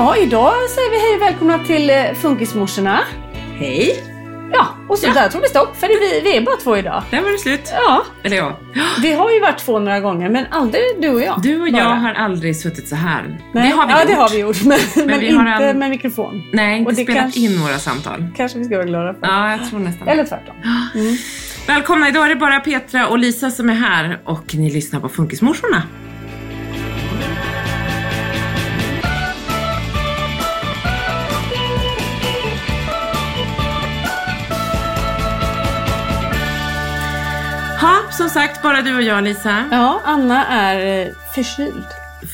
Ja, idag säger vi hej och välkomna till eh, Funkismorsorna. Hej! Ja, och så Ja. där tog det stopp för vi, vi är bara två idag. Där var det slut. Ja, Eller ja. vi har ju varit två några gånger men aldrig du och jag. Du och jag bara. har aldrig suttit så här. Nej, det har vi ja, gjort. det har vi gjort. Men, men, vi inte har en- med mikrofon. Nej, inte Och det spelat kanske- in våra samtal. Kanske vi ska vara glada för. Ja, jag tror nästan. Eller tvärtom. Välkomna, idag är det bara Petra och Lisa som är här och ni lyssnar på Funkismorsorna. Som sagt, bara du och jag Lisa. Ja, Anna är eh, förkyld.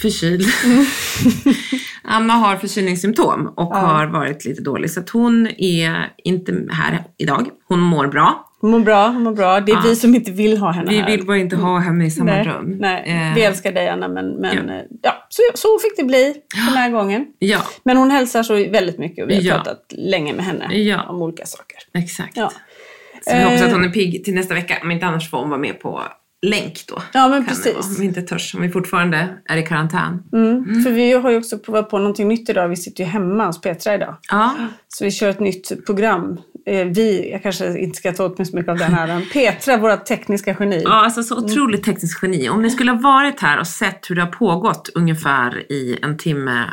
förkyld. Anna har förkylningssymptom och Ja. har varit lite dålig så att hon är inte här idag. Hon mår bra. Hon mår bra, hon mår bra. Det är Ja. vi som inte vill ha henne Vi här. vill bara inte ha henne i samma nej, rum. Nej, Eh, vi älskar dig Anna men, men Ja. ja. ja, så, så fick det bli den här gången. Ja, Men hon hälsar så väldigt mycket och vi har pratat länge med henne om olika saker. exakt. Så vi hoppas Eh. att hon är pigg till nästa vecka. Om inte annars får hon vara med på länk då. Ja men precis. Om vi inte törs, om vi fortfarande är i karantän. Mm. För vi har ju också provat på någonting nytt idag. Vi sitter ju hemma hos Petra idag. Ja, Så vi kör ett nytt program. Eh, Vi, jag kanske inte ska ta åt mig så mycket av den här. Petra, våra tekniska geni. ja alltså så otroligt tekniskt geni. Om ni skulle ha varit här och sett hur det har pågått ungefär i en timme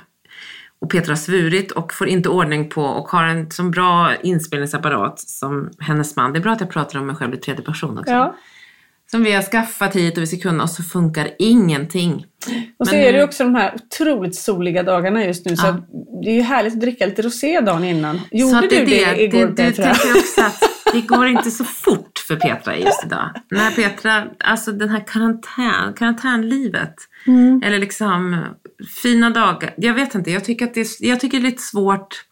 och Petra har svurit och får inte ordning på och har en så bra inspelningsapparat som hennes man. Det är bra att jag pratar om mig själv i tredje person också. Ja. Som vi har skaffat hit och vi ska kunna och så funkar ingenting. Och så Men är det också de här otroligt soliga dagarna just nu. Så Ja. att det är ju härligt att dricka lite rosé dagen innan. så Gjorde att du det, igår det, det Petra? tänker jag också att det går inte så fort för Petra just idag. När Petra, alltså den här karantän, karantänlivet. Mm. Eller liksom fina dagar. Jag vet inte, jag tycker att det är, jag tycker det är lite svårt,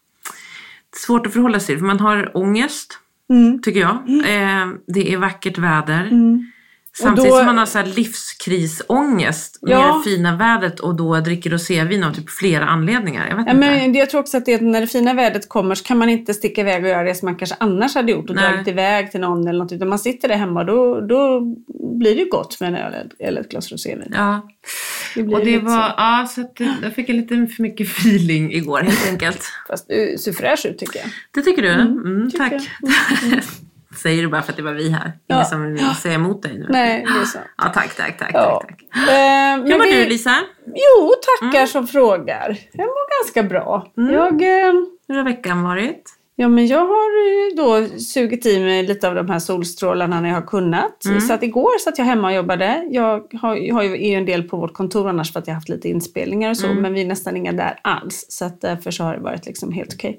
svårt att förhålla sig till. För man har ångest, Mm. tycker jag. Eh, det är vackert väder. Mm. Samtidigt då- som man har så här livskrisångest Ja. med fina vädret och då dricker rosévin av typ flera anledningar. Jag vet Ja, inte. men jag tror också att det, när det fina vädret kommer så kan man inte sticka iväg och göra det som man kanske annars hade gjort och Nej. dragit iväg till någon eller något. Utan man sitter där hemma då, då blir det gott med en öl eller ett glas rosévin. Ja. Det Och det var, så. ja, så att det- jag fick en lite för mycket feeling igår helt enkelt. Fast du ser fräsch ut tycker jag. Det tycker du? Mm, tycker tack. Säger du bara för att det var vi här? Ja. Ingen som vill säga emot dig nu? Nej, det är sant. Ja, tack, tack, tack, Ja. tack, tack. Eh, Hur mår vi- du Lisa? Jo, tackar Mm. som frågar. Jag mår ganska bra. Jag, eh, Hur har veckan varit? Ja, men jag har eh, då sugit i mig lite av de här solstrålarna när jag har kunnat. Mm. Så att igår satt jag hemma och jobbade. Jag har, har ju är ju en del på vårt kontor annars för att jag har haft lite inspelningar och så. Mm. Men vi är nästan inga där alls. Så att därför så har det varit liksom helt okej.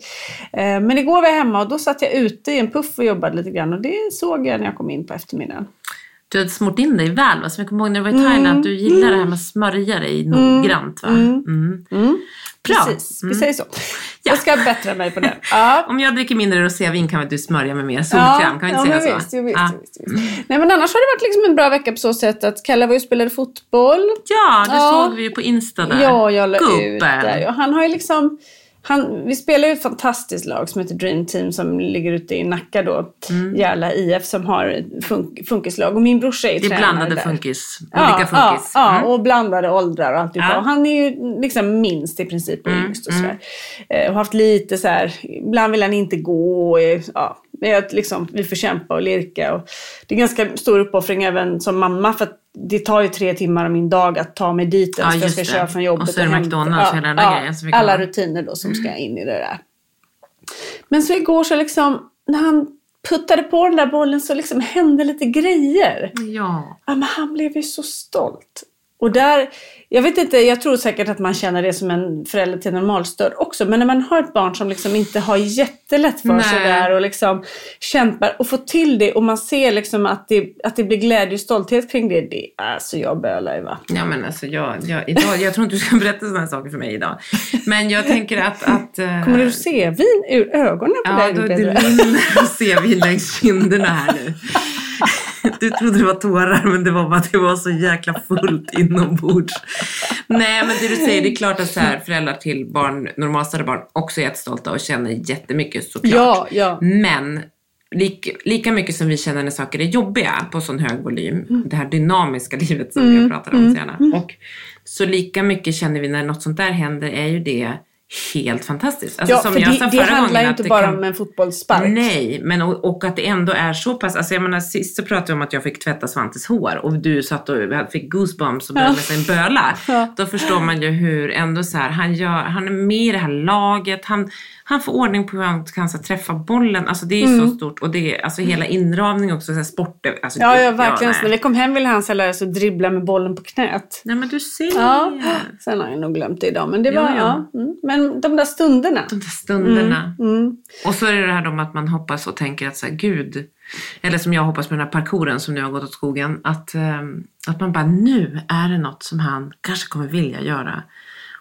Eh, men igår var jag hemma och då satt jag ute i en puff och jobbade lite grann. Och det såg jag när jag kom in på eftermiddagen. Du hade smort in dig väl va? Som jag kommer ihåg när du var i Thailand, att du gillar det här med att smörja dig noggrant va? Bra. Precis, Mm. vi säger så. Ja. Jag ska bättra mig på det. Ja. Om jag dricker mindre rosévin kan väl du smörja med mer solkräm? kan vi inte ja, säga så? Visst, visst, Ja. visst, jo, visst. Nej, men annars har det varit liksom en bra vecka på så sätt att Kalle var ju spelade fotboll. Ja, det såg vi ju på Insta där. Ja, jag la ut där. Och han har ju liksom... Han, vi spelar ju ett fantastiskt lag som heter Dream Team som ligger ute i Nacka då. Järla IF som har funk, funkislag. Och min brorsa är Mm. Det är tränare blandade där. funkis. Ja, Olika funkis. Ja, ja Mm. och blandade åldrar och alltihopa. Ja. Och han är ju liksom minst i princip och Mm, yngst och sådär. Eh, och haft lite så här, ibland vill han inte gå. Och, är- ja, men jag, liksom, vi får kämpa och lirka. Och det är ganska stor uppoffring även som mamma för att det tar ju tre timmar av min dag att ta mig dit Ja, jag ska det. köra från jobbet Och så är det hem. McDonalds och hela den där grejen kan Alla rutiner då som ska in i det där. Men så igår så liksom, när han puttade på den där bollen så liksom hände lite grejer. Ja. Ja, men han blev ju så stolt. Och där, jag vet inte, jag tror säkert att man känner det som en förälder till normalstörd också. Men när man har ett barn som liksom inte har jättelätt för sig Nej. där och liksom kämpar och får till det och man ser liksom att det, att det blir glädje och stolthet kring det. det alltså jag bölar ju va. Ja men alltså jag, jag, idag, jag tror inte du ska berätta sådana saker för mig idag. Men jag tänker att... att eh, Kommer du se vin ur ögonen på Ja, dig då, nu det rinner rosévin längs kinderna här nu. Du trodde det var tårar men det var bara att det var så jäkla fullt inombords. Nej men det du säger, det är klart att så här, föräldrar till barn, normalstörda barn också är jättestolta och känner jättemycket såklart. Ja, ja. Men lik, lika mycket som vi känner när saker är jobbiga på sån hög volym, Mm. det här dynamiska livet som jag pratar om så gärna. Och så lika mycket känner vi när något sånt där händer är ju det helt fantastiskt. Alltså, Ja, som för jag det, sa det förra handlar gången, inte bara kan- om en fotbollsspark. Nej, men och, och att det ändå är så pass, alltså jag menar sist så pratade vi om att jag fick tvätta Svantes hår och du satt och fick goosebumps och började sin böla. Ja. Då förstår man ju hur ändå så här, han, gör, han är med i det här laget, han, han får ordning på hur han kan så här, träffa bollen, alltså det är Mm. så stort och det är alltså hela inramning också, så här, sport, alltså, Ja, ja, verkligen. så när vi kom hem ville han så lära sig att dribbla med bollen på knät. nej men du ser. Ja, sen har jag nog glömt det idag. Men det Ja, var, ja. ja. Mm. Men de där stunderna. De där stunderna. Mm. Och så är det det här om att man hoppas och tänker att så här, gud, eller som jag hoppas med den här parkouren som nu har gått åt skogen, att, ehm, att man bara nu är det något som han kanske kommer vilja göra.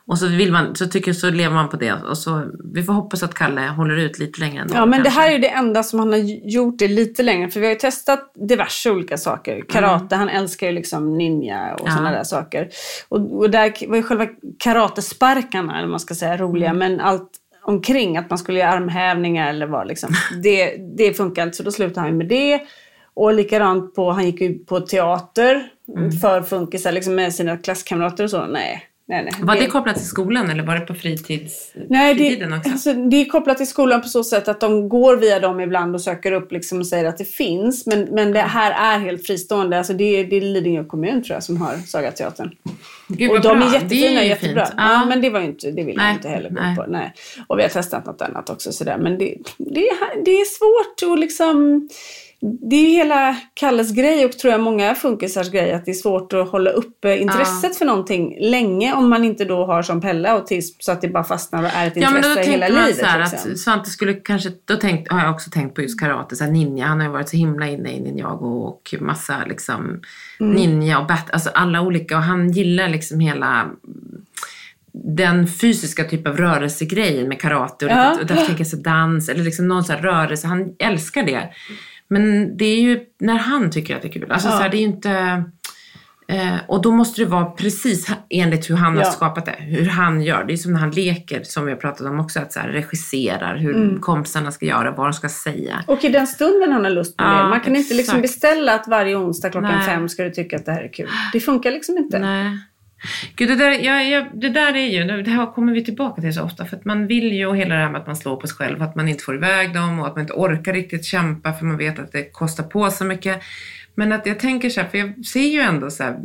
Och så, vill man, så, tycker, så lever man på det. Och så, vi får hoppas att Kalle håller ut lite längre ändå. Ja, men det kanske. här är ju det enda som han har gjort det lite längre. För vi har ju testat diverse olika saker. Karate, han älskar ju liksom ninja och Mm. Ja. sådana där saker. Och, och där var ju själva karatesparkarna, eller man ska säga, roliga. Mm. Men allt omkring, att man skulle göra armhävningar eller vad liksom. Det, det funkar inte, så då slutade han med det. Och likadant på, han gick ju på teater Mm. för funkisar, liksom med sina klasskamrater och så. Nej, nej, nej. Var det kopplat till skolan eller var det på fritids, Nej, fritiden det, också? alltså, det är kopplat till skolan på så sätt att de går via dem ibland och söker upp liksom och säger att det finns. Men, men det här är helt fristående. Alltså det, är, det är Lidingö kommun tror jag som har Sagateatern. Gud, och de bra. är jättefina, ju jättebra. Fint. Ja. men det var ju inte, det vill Nej, jag inte heller gå nej. på. Nej. Och vi har testat något annat också sådär. Men det, det, är, det är svårt att liksom... Det är ju hela Kalles grej och tror jag många funkisars grej att det är svårt att hålla uppe intresset för någonting länge om man inte då har som Pelle autism så att det bara fastnar och är ett Ja men då intresse hela man livet. så här att Svante skulle kanske, då tänkt, har jag också tänkt på just karate, så här ninja, han har ju varit så himla inne i ninjago och massa liksom Mm. ninja och bat, alltså alla olika och han gillar liksom hela den fysiska typ av rörelsegrejen med karate och, Ja. och därför tänker jag så dans eller liksom någon sån här rörelse, han älskar det. Men det är ju när han tycker att det är kul, alltså Ja. så här, det är inte Eh, och då måste det vara precis enligt hur han har Ja. skapat det. Hur han gör. Det är som när han leker, som vi har pratat om också, att så här, regisserar hur Mm. kompisarna ska göra, vad de ska säga. Och i den stunden han har lust med Ja, det. Man kan inte liksom exakt. beställa att varje onsdag klockan Nej. fem ska du tycka att det här är kul. Det funkar liksom inte. Nej. Gud, det där, jag, jag, det där är ju, det här kommer vi tillbaka till så ofta, för att man vill ju, och hela det här med att man slår på sig själv, att man inte får iväg dem och att man inte orkar riktigt kämpa för man vet att det kostar på så mycket. Men att jag tänker så här, för jag ser ju ändå så här,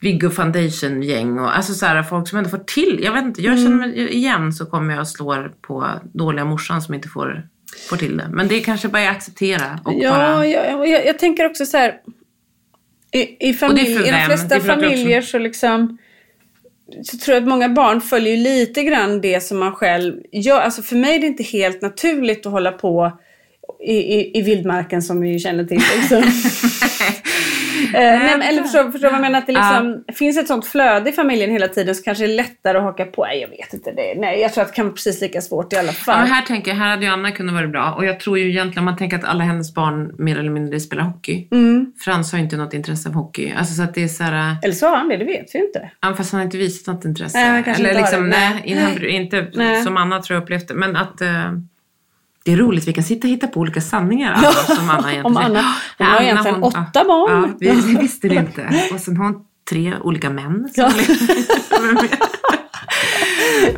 Viggo Foundation-gäng och alltså så här, folk som ändå får till. Jag vet inte, jag känner mig, igen så kommer jag slå på dåliga morsan som inte får, får till det. Men det kanske bara att acceptera och Ja, bara... jag, jag, jag tänker också så här. I, i, familj, I de flesta familjer så liksom så tror jag att många barn följer lite grann det som man själv gör. Alltså för mig är det inte helt naturligt att hålla på i, i, i vildmarken som vi känner till. Liksom. Eh, nej, men, eller förstår, förstår vad jag menar? Att det liksom, finns ett sånt flöde i familjen hela tiden så kanske det är lättare att haka på. Nej, jag vet inte. Det. Nej, jag tror att det kan vara precis lika svårt i alla Ja, fall. men här tänker jag, här hade ju Anna kunnat vara bra. Och jag tror ju egentligen, man tänker att alla hennes barn mer eller mindre spelar hockey. Mm. Frans har ju inte något intresse av hockey. Alltså så att det är så här, Eller så har han det, det vet vi inte. ja, fast han har inte visat något intresse. Nej, eller inte liksom, det. nej, Nej. inte, inte Nej. som Anna tror jag upplevt det. Men att eh, det är roligt, vi kan sitta och hitta på olika sanningar Anna, som Anna egentligen Om Anna, hon har egentligen hon- åtta barn. Ja, vi, vi visste det inte. Och sen har hon tre olika män. Som Ja. med.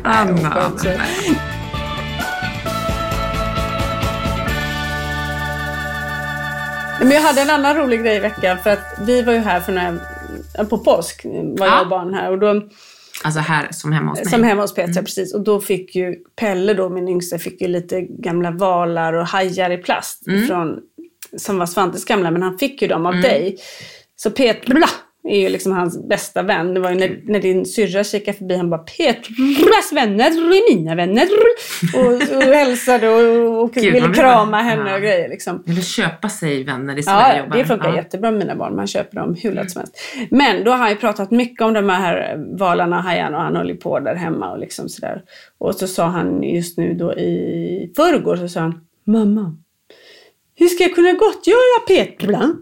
Anna, Anna, nej. Men jag hade en annan rolig grej i veckan för att vi var ju här för några, på påsk var jag Ja. och barn här och då, Alltså här som hemma hos mig. som hemma hos Petra precis och då fick ju Pelle då, min yngsta, fick ju lite gamla valar och hajar i plast från, som var Svantes gamla men han fick ju dem av dig. Så Petra är ju liksom hans bästa vän. Det var ju när, när din syrra kikade förbi han bara Petras vänner är mina vänner. Och, och hälsade och, och Gud, ville krama henne Ja. och grejer liksom. Eller köpa sig vänner i Sverige. Ja, bara- det funkar ja. jättebra med mina barn. Man köper dem hur lätt som helst. Men då har han ju pratat mycket om de här valarna och hajarna och han håller på där hemma och liksom sådär. Och så sa han just nu då i förrgår så sa han Mamma, hur ska jag kunna gottgöra Petra?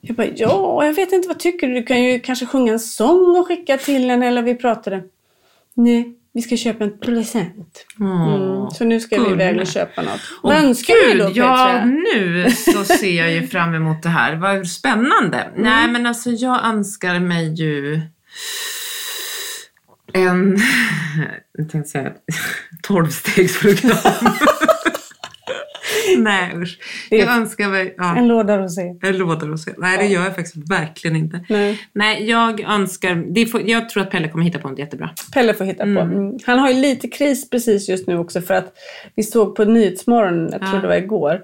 Jag bara, ja, jag vet inte, vad tycker du? Du kan ju kanske sjunga en sång och skicka till henne eller vi pratade. Nej, vi ska köpa en present. Mm. Så nu ska vi iväg och köpa något. Vad önskar du Gud, då Petra? Ja, nu så ser jag ju fram emot det här. Vad spännande. Mm. Nej, men alltså jag önskar mig ju en, jag tänkte säga tolvstegsprogram. Nej usch. Jag önskar mig, ja. En låda rosé. Låter och se. Nej, det gör jag faktiskt verkligen inte. Nej. Nej, jag önskar... Får, jag tror att Pelle kommer hitta på något jättebra. Pelle får hitta på. Mm. Han har ju lite kris precis just nu också för att vi såg på Nyhetsmorgon, jag tror Ja. det var igår,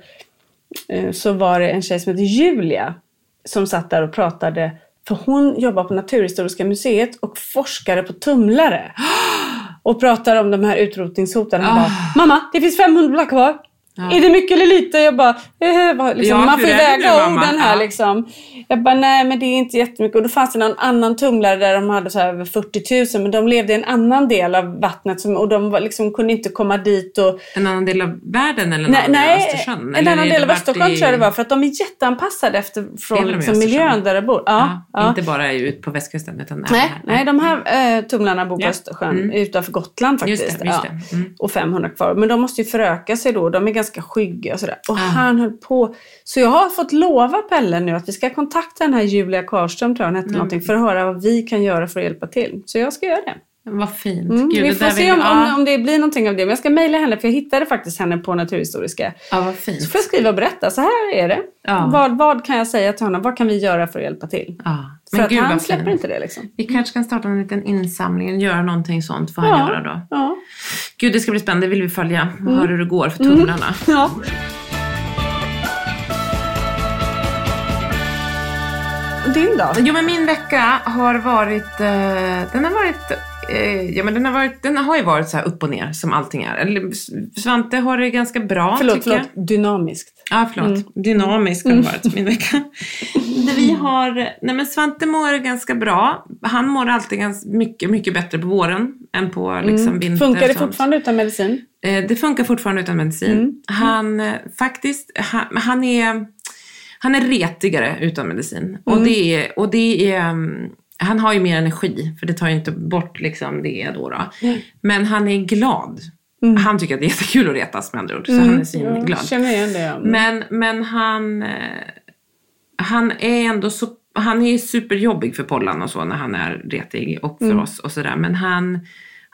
eh, så var det en tjej som heter Julia som satt där och pratade för hon jobbar på Naturhistoriska museet och forskare på tumlare. Och pratar om de här utrotningshotade. Han Ah. bara, mamma det finns 500 kvar. Är det mycket eller lite? Jag bara, eh, liksom, Ja, man får ju väga orden här Ja. liksom. Jag bara, nej men det är inte jättemycket. Och då fanns det någon annan tumlare där de hade så över 40 000 men de levde i en annan del av vattnet som, och de var, liksom, kunde inte komma dit och En annan del av världen eller en Nej, annan del av nej Östersjön? en annan del av Östersjön i- tror jag det var för att de är jätteanpassade efter, från liksom, miljön där de bor. Ja, ja. Inte bara ut på västkusten utan Nej, här. nej, de här eh, tumlarna bor på Ja. Östersjön Mm. utanför Gotland faktiskt. Just det, just ja. det. Mm. Och 500 kvar. Men de måste ju föröka sig då. De är ganska skygga och sådär. Och Ah. han höll på. Så jag har fått lova Pelle nu att vi ska kontakta den här Julia Karlström, tror jag hon hette Mm. någonting, för att höra vad vi kan göra för att hjälpa till. Så jag ska göra det. Vad fint. Mm, Gud, vi får se om, ja. om, om det blir någonting av det. Men jag ska mejla henne för jag hittade faktiskt henne på Naturhistoriska. Ja, vad fint. Så får jag skriva och berätta. Så här är det. Ja. Vad, vad kan jag säga till honom? Vad kan vi göra för att hjälpa till? Ja. Men att gud han vad släpper inte det liksom. Vi kanske kan starta en liten insamling, göra någonting sånt får han Ja. göra då. Ja. Gud, det ska bli spännande. Det vill vi följa och Mm. höra hur det går för tumlarna. ja. Och Din då? Jo, men min vecka har varit... Eh, den har varit... Eh, ja, men den har, varit, den har ju varit så här upp och ner som allting är. Eller, Svante har det ganska bra, Förlåt, tycker jag. förlåt. Dynamiskt. Ja, förlåt. Dynamisk har det varit min vecka. Där vi har, nej men Svante mår ganska bra. Han mår alltid ganska mycket, mycket bättre på våren än på liksom, vinter. Funkar det fortfarande utan medicin? Eh, Det funkar fortfarande utan medicin. Han, eh, faktiskt, han, han är, han är retigare utan medicin. Och det är, och det är mm, han har ju mer energi, för det tar ju inte bort liksom det då. då. Men han är glad. Han tycker att det är jättekul att retas med andra ord. Så han är svinglad. Känner igen det. Men, men han, eh, han är ändå så, han är superjobbig för Pollan och så när han är retig och för oss och sådär. Men han,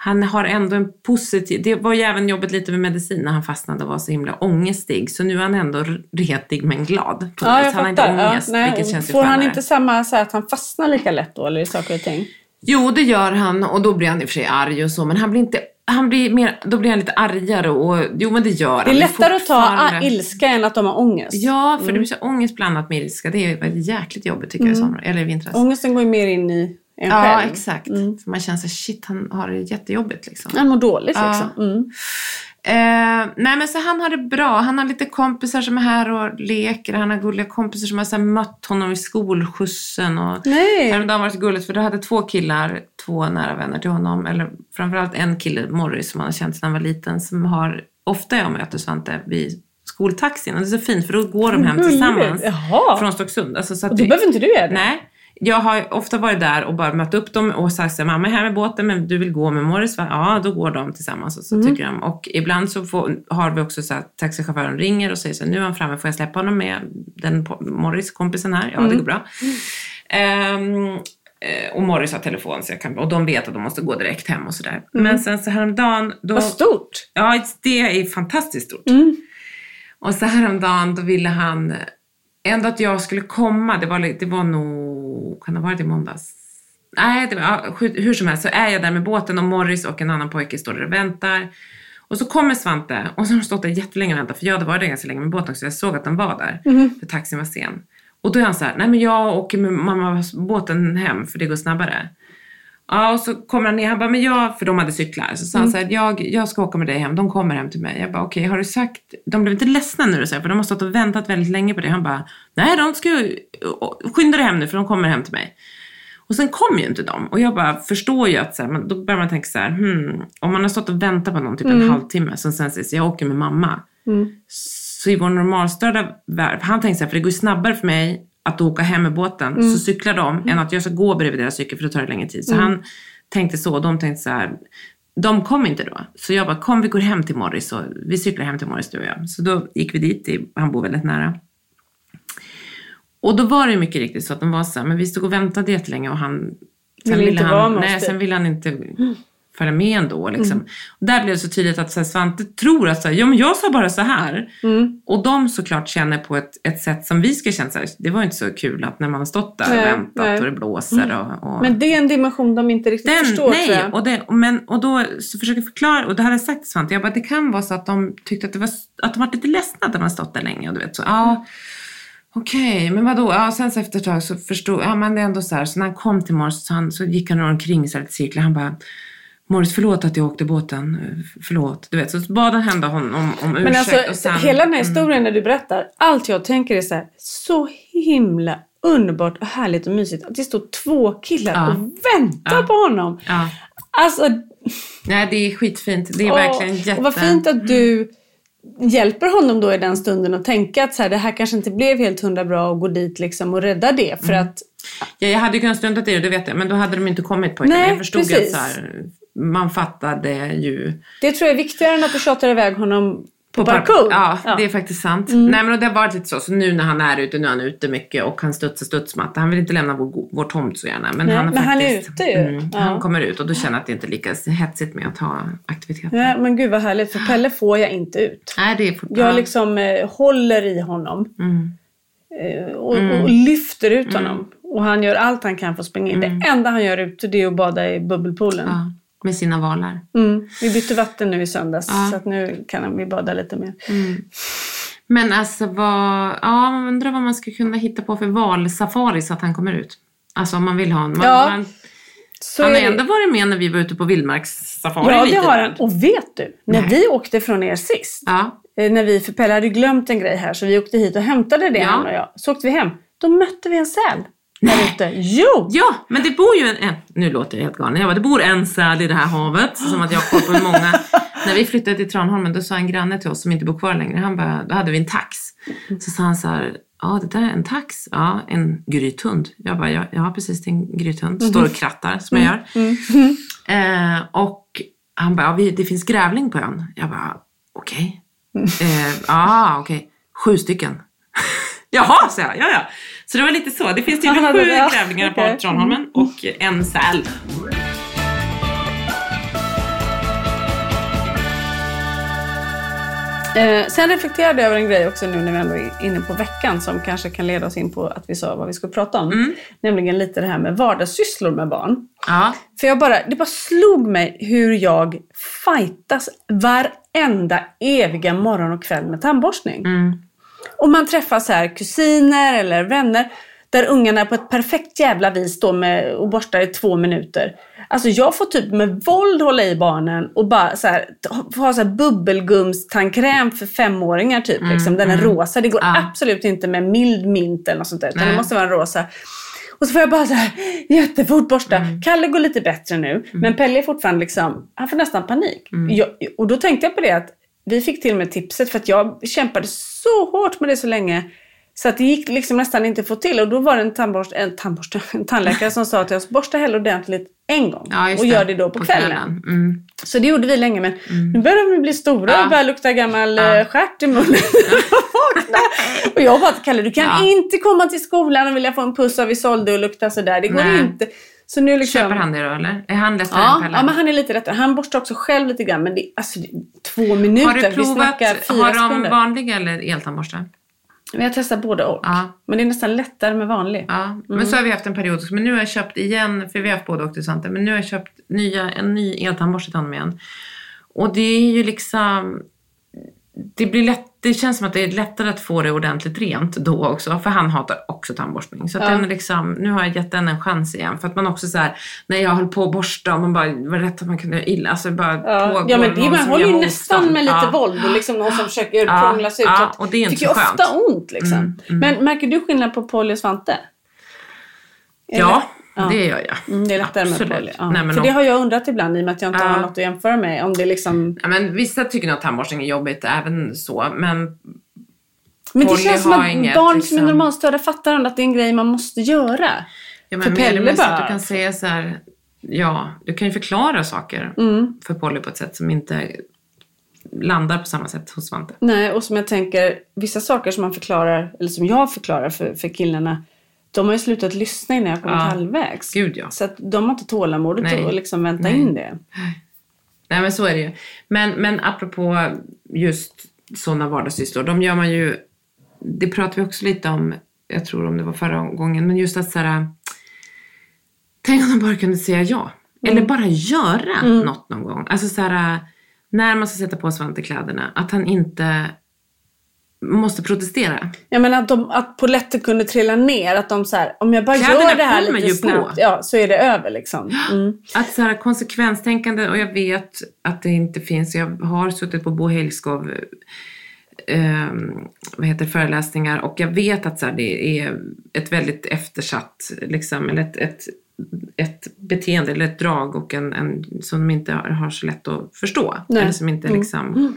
han har ändå en positiv, det var ju även jobbigt lite med medicin när han fastnade och var så himla ångestig. Så nu är han ändå retig men glad. Ja, jag han har fattar. inte Ja, ångest, nej, vilket känns Får han inte samma så att han fastnar lika lätt då eller i saker och ting? Jo, det gör han och då blir han i och för sig arg och så, men han blir inte han blir mer, då blir han lite argare och jo men det gör han. Det är lättare att ta ilska än att de har ångest. Ja, för Mm. det blir så ångest blandat med ilska. Det är jäkligt jobbigt tycker jag i sommar, eller i vintras. Ångesten går ju mer in i en ja, själv. exakt. Mm. För man känner så shit han har det jättejobbigt liksom. Han mår dåligt Ja. liksom. Mm. Eh, nej men så han har det bra. Han har lite kompisar som är här och leker. Han har gulliga kompisar som har så här, mött honom i skolskjutsen. Och Nej. Häromdagen var det så gulligt för då hade två killar, två nära vänner till honom, eller framförallt en kille, Morris, som han har känt sedan han var liten, som har, ofta jag möter Svante vid skoltaxin. Och det är så fint för då går de hem tillsammans Jaha. från Stocksund. Alltså, så att Och då det- behöver inte du göra det? Nej. Jag har ofta varit där och bara mött upp dem och sagt så här, mamma är här med båten men du vill gå med Morris va? Ja, då går de tillsammans och så Mm. tycker de. Och ibland så får, har vi också så här, taxichauffören ringer och säger så här, nu är han framme, får jag släppa honom med den Morris, kompisen här? Ja, Mm. det går bra. Ehm, eh, och Morris har telefon så jag kan, och de vet att de måste gå direkt hem och sådär. Men sen så häromdagen, då, Vad stort. ja det är fantastiskt stort. Mm. Och så häromdagen då ville han ändå att jag skulle komma. Det var, det var nog, kan det ha varit i måndags? Nej, det var, ja, hur, som helst så är jag där med båten och Morris och en annan pojke står där och väntar. Och så kommer Svante och så har de stått där jättelänge och väntat för jag hade varit där ganska länge med båten så jag såg att de var där. För taxin var sen. Och då är han så här, nej men jag åker med mammas båten hem för det går snabbare. Ja, och så kommer han ner, han bara, men jag, för de hade cyklar, så sa han så här, jag, jag ska åka med dig hem, de kommer hem till mig. Jag bara, okej, har du sagt, de blev inte ledsna nu så här, för de har stått och väntat väldigt länge på det. Han bara, nej de ska ju, skynda dig hem nu för de kommer hem till mig. Och sen kom ju inte de. Och jag bara förstår ju att så här, då börjar man tänka så här, hmm, om man har stått och väntat på någon typ en halvtimme, som sen säger jag åker med mamma. Så i vår normalstörda värld, han tänkte så här, för det går ju snabbare för mig att åka hem med båten, så cyklar de, än att jag ska gå bredvid deras cykel för då tar det längre tid. Så han tänkte så, och de tänkte så här, de kom inte då. Så jag bara, kom vi går hem till Morris och vi cyklar hem till Morris du och jag. Så då gick vi dit, i- han bor väldigt nära. Och då var det mycket riktigt så att de var så här, men vi stod och väntade jättelänge och han... Ville inte vara han, nej, typ. sen ville han inte följa med ändå. Liksom. Mm. Och där blev det så tydligt att så här, Svante tror att så här, ja, men jag sa bara så här. Mm. Och de såklart känner på ett, ett sätt som vi ska känna så här, det var inte så kul att när man har stått där Nej, och väntat nej. och det blåser och... och Men det är en dimension de inte riktigt den, förstår tror nej, jag. och, det, och, men, och då så försöker jag förklara, och det hade jag sagt till Svante, jag bara, det kan vara så att de tyckte att det var, att de var lite ledsna att de har stått där länge och du vet så, ja, okej, men vadå, ja, sen så efter ett tag så förstod, ja men det är ändå så här, så när han kom till Morris så, han, så gick han omkring så här lite cirklar, han bara, Morris förlåt att jag åkte båten, förlåt, du vet, så bad han hända honom om, ursäkt Men alltså, och sen, hela den här historien när du berättar, allt jag tänker är så här, så himla underbart och härligt och mysigt att det står två killar Ja. och väntar Ja. på honom. ja, Alltså, nej det är skitfint, det är åh, verkligen jätte... Och vad fint att du hjälper honom då i den stunden och tänka att så här, det här kanske inte blev helt hundra bra och gå dit liksom och rädda det. För Mm. att, Ja, jag hade ju kunnat strunta i det, det vet jag. Men då hade de inte kommit pojkarna. Nej, jag förstod precis. att så här, man fattade ju. det tror jag är viktigare än att du tjatar iväg honom på, park- parkour. Ja, det är faktiskt sant. Nej, men det har varit lite så. Så nu när han är ute, nu är han ute mycket och han studsar studsmatta. Han vill inte lämna vår, vår tomt så gärna. Men, Nej, han, men han är faktiskt, ute ju. Mm, Ja. Han kommer ut och då känner jag att det inte är lika hetsigt med att ha aktiviteter. Ja, men gud vad härligt, för Pelle får jag inte ut. Nej, det är fortfarande... Jag liksom eh, håller i honom Mm. eh, och, och lyfter ut honom. Och han gör allt han kan för att springa in. Det enda han gör ute det är att bada i bubbelpoolen. Mm. Ja, med sina valar. Mm. Vi bytte vatten nu i söndags Ja. så nu kan vi bada lite mer. Men alltså vad... Ja, man undrar vad man ska kunna hitta på för valsafari så att han kommer ut. Alltså om man vill ha en... Man, Ja, man, Så han har ändå varit med när vi var ute på vildmarkssafari Ja, det har han. Och vet du, när Nej. vi åkte från er sist, Ja. eh, när vi, för Pelle hade glömt en grej här, så vi åkte hit och hämtade det Ja. han och jag. Så åkte vi hem. Då mötte vi en säl där ute. Jo! ja, men det bor ju en, en... Nu låter jag helt galen. Jag bara, det bor en säl i det här havet. Som att jag har koll på många. när vi flyttade till Tranholmen då sa en granne till oss som inte bor kvar längre. Han bara, då hade vi en tax. Så sa han så här, ja det där är en tax. Ja, en grythund. Jag bara, ja, ja precis det är en grythund. Står och krattar som jag gör. Eh, och han bara, ja, vi, det finns grävling på ön. Jag bara, okej. Eh, ah, okej. Sju stycken. Jaha, sa jag. Ja, ja. Så det var lite så. Det finns tydligen sju ja. grävlingar okay. på Tranholmen mm. och en säl. Eh, sen reflekterade jag över en grej också nu när vi ändå är inne på veckan som kanske kan leda oss in på att vi sa vad vi skulle prata om. Mm. Nämligen lite det här med vardagssysslor med barn. Ja. För jag bara, det bara slog mig hur jag fightas varenda eviga morgon och kväll med tandborstning. Mm. Och man träffar så här kusiner eller vänner där ungarna på ett perfekt jävla vis står med och borstar i två minuter. Alltså jag får typ med våld hålla i barnen och bara så här, ha- så här bubbelgumstandkräm för femåringar typ. liksom. Den är rosa. Det går Ja. absolut inte med mild mint eller något sånt där. Utan det måste vara en rosa. Och så får jag bara så här jättefort borsta. Mm. Kalle går lite bättre nu. Men Pelle är fortfarande liksom, han får nästan panik. Mm. Jag, och då tänkte jag på det att vi fick till och med tipset för att jag kämpade så hårt med det så länge. Så att det gick liksom nästan inte att få till. Och då var det en, tandborst, en, tandborste, en tandläkare som sa till oss, borsta hellre ordentligt en gång. Ja, och gör det då på, kvällen. Mm. Så det gjorde vi länge. Men nu börjar vi bli stora Ja. och börjar lukta gammal Ja. ja. stjärt i munnen. och jag bara, Kalle du kan Ja. inte komma till skolan och vilja få en puss av Isolde och lukta sådär. Det går Nej. inte. Så nu liksom... Köper han det då eller? Är han lättare än Ja, Pelle? ja, men han är lite lättare. Han borstar också själv lite grann. Men det, alltså, det, två minuter. har du Vi provat, snackar fyra har de sekunder. vanliga eller eltandborstar? Vi har testat både och. Ja. Men det är nästan lättare med vanlig. Ja, men så har vi haft en period. Men nu har jag köpt igen, för vi har haft både och till Svante, men nu har jag köpt nya, en ny eltandborste till honom igen. Och det är ju liksom, det blir lätt, det känns som att det är lättare att få det ordentligt rent då också, för han hatar också tandborstning. Så att Ja. den liksom, nu har jag gett den en chans igen. För att man också så här, när jag höll på att borsta och man bara, var rätt att man kunde illa, alltså bara Ja, pågår ja men det, man håller ju nästan med lite Ja. våld och liksom någon som försöker Ja, prångla sig ut. ja, och det är inte tycker så ofta skönt. ont liksom. Men märker du skillnad på Polly och Svante? Ja, Ja. det gör jag. Mm, det är lättare Absolut. med Polly. Ja. Nej, men För om- det har jag undrat ibland i och med att jag inte Ja. har något att jämföra med. Om det liksom... Ja, men vissa tycker nog att tandborstning är jobbigt även så, men Men det känns som att inget, barn som är liksom- normalstörda fattar att det är en grej man måste göra. Ja, men För Pelle bara- du kan säga så här, ja, du kan ju förklara saker Mm. för Polly på ett sätt som inte landar på samma sätt hos Svante. Nej, och som jag tänker, vissa saker som man förklarar, eller som jag förklarar för, för killarna, de har ju slutat lyssna innan jag kommit Ja. halvvägs. Gud ja. Så att de har inte tålamodet Nej. att liksom vänta Nej. in det. Nej men så är det ju. Men, men apropå just sådana vardagssysslor, de gör man ju, det pratade vi också lite om, jag tror om det var förra gången, men just att såhär, tänk om de bara kunde säga ja. Mm. Eller bara göra något någon gång. Alltså såhär, när man ska sätta på Svante kläderna, att han inte måste protestera. Jag menar att, de, att polletten kunde trilla ner. Att de så här, om jag bara Kläderna gör det här lite ju på. snabbt, ja, så är det över liksom. Mm. Att så här, konsekvenstänkande, och jag vet att det inte finns, jag har suttit på Bo Hejlskov eh, vad heter föreläsningar och jag vet att så här, det är ett väldigt eftersatt, liksom, eller ett, ett, ett beteende eller ett drag och en, en som de inte har, har så lätt att förstå. Nej. Eller som inte Mm. liksom Eh,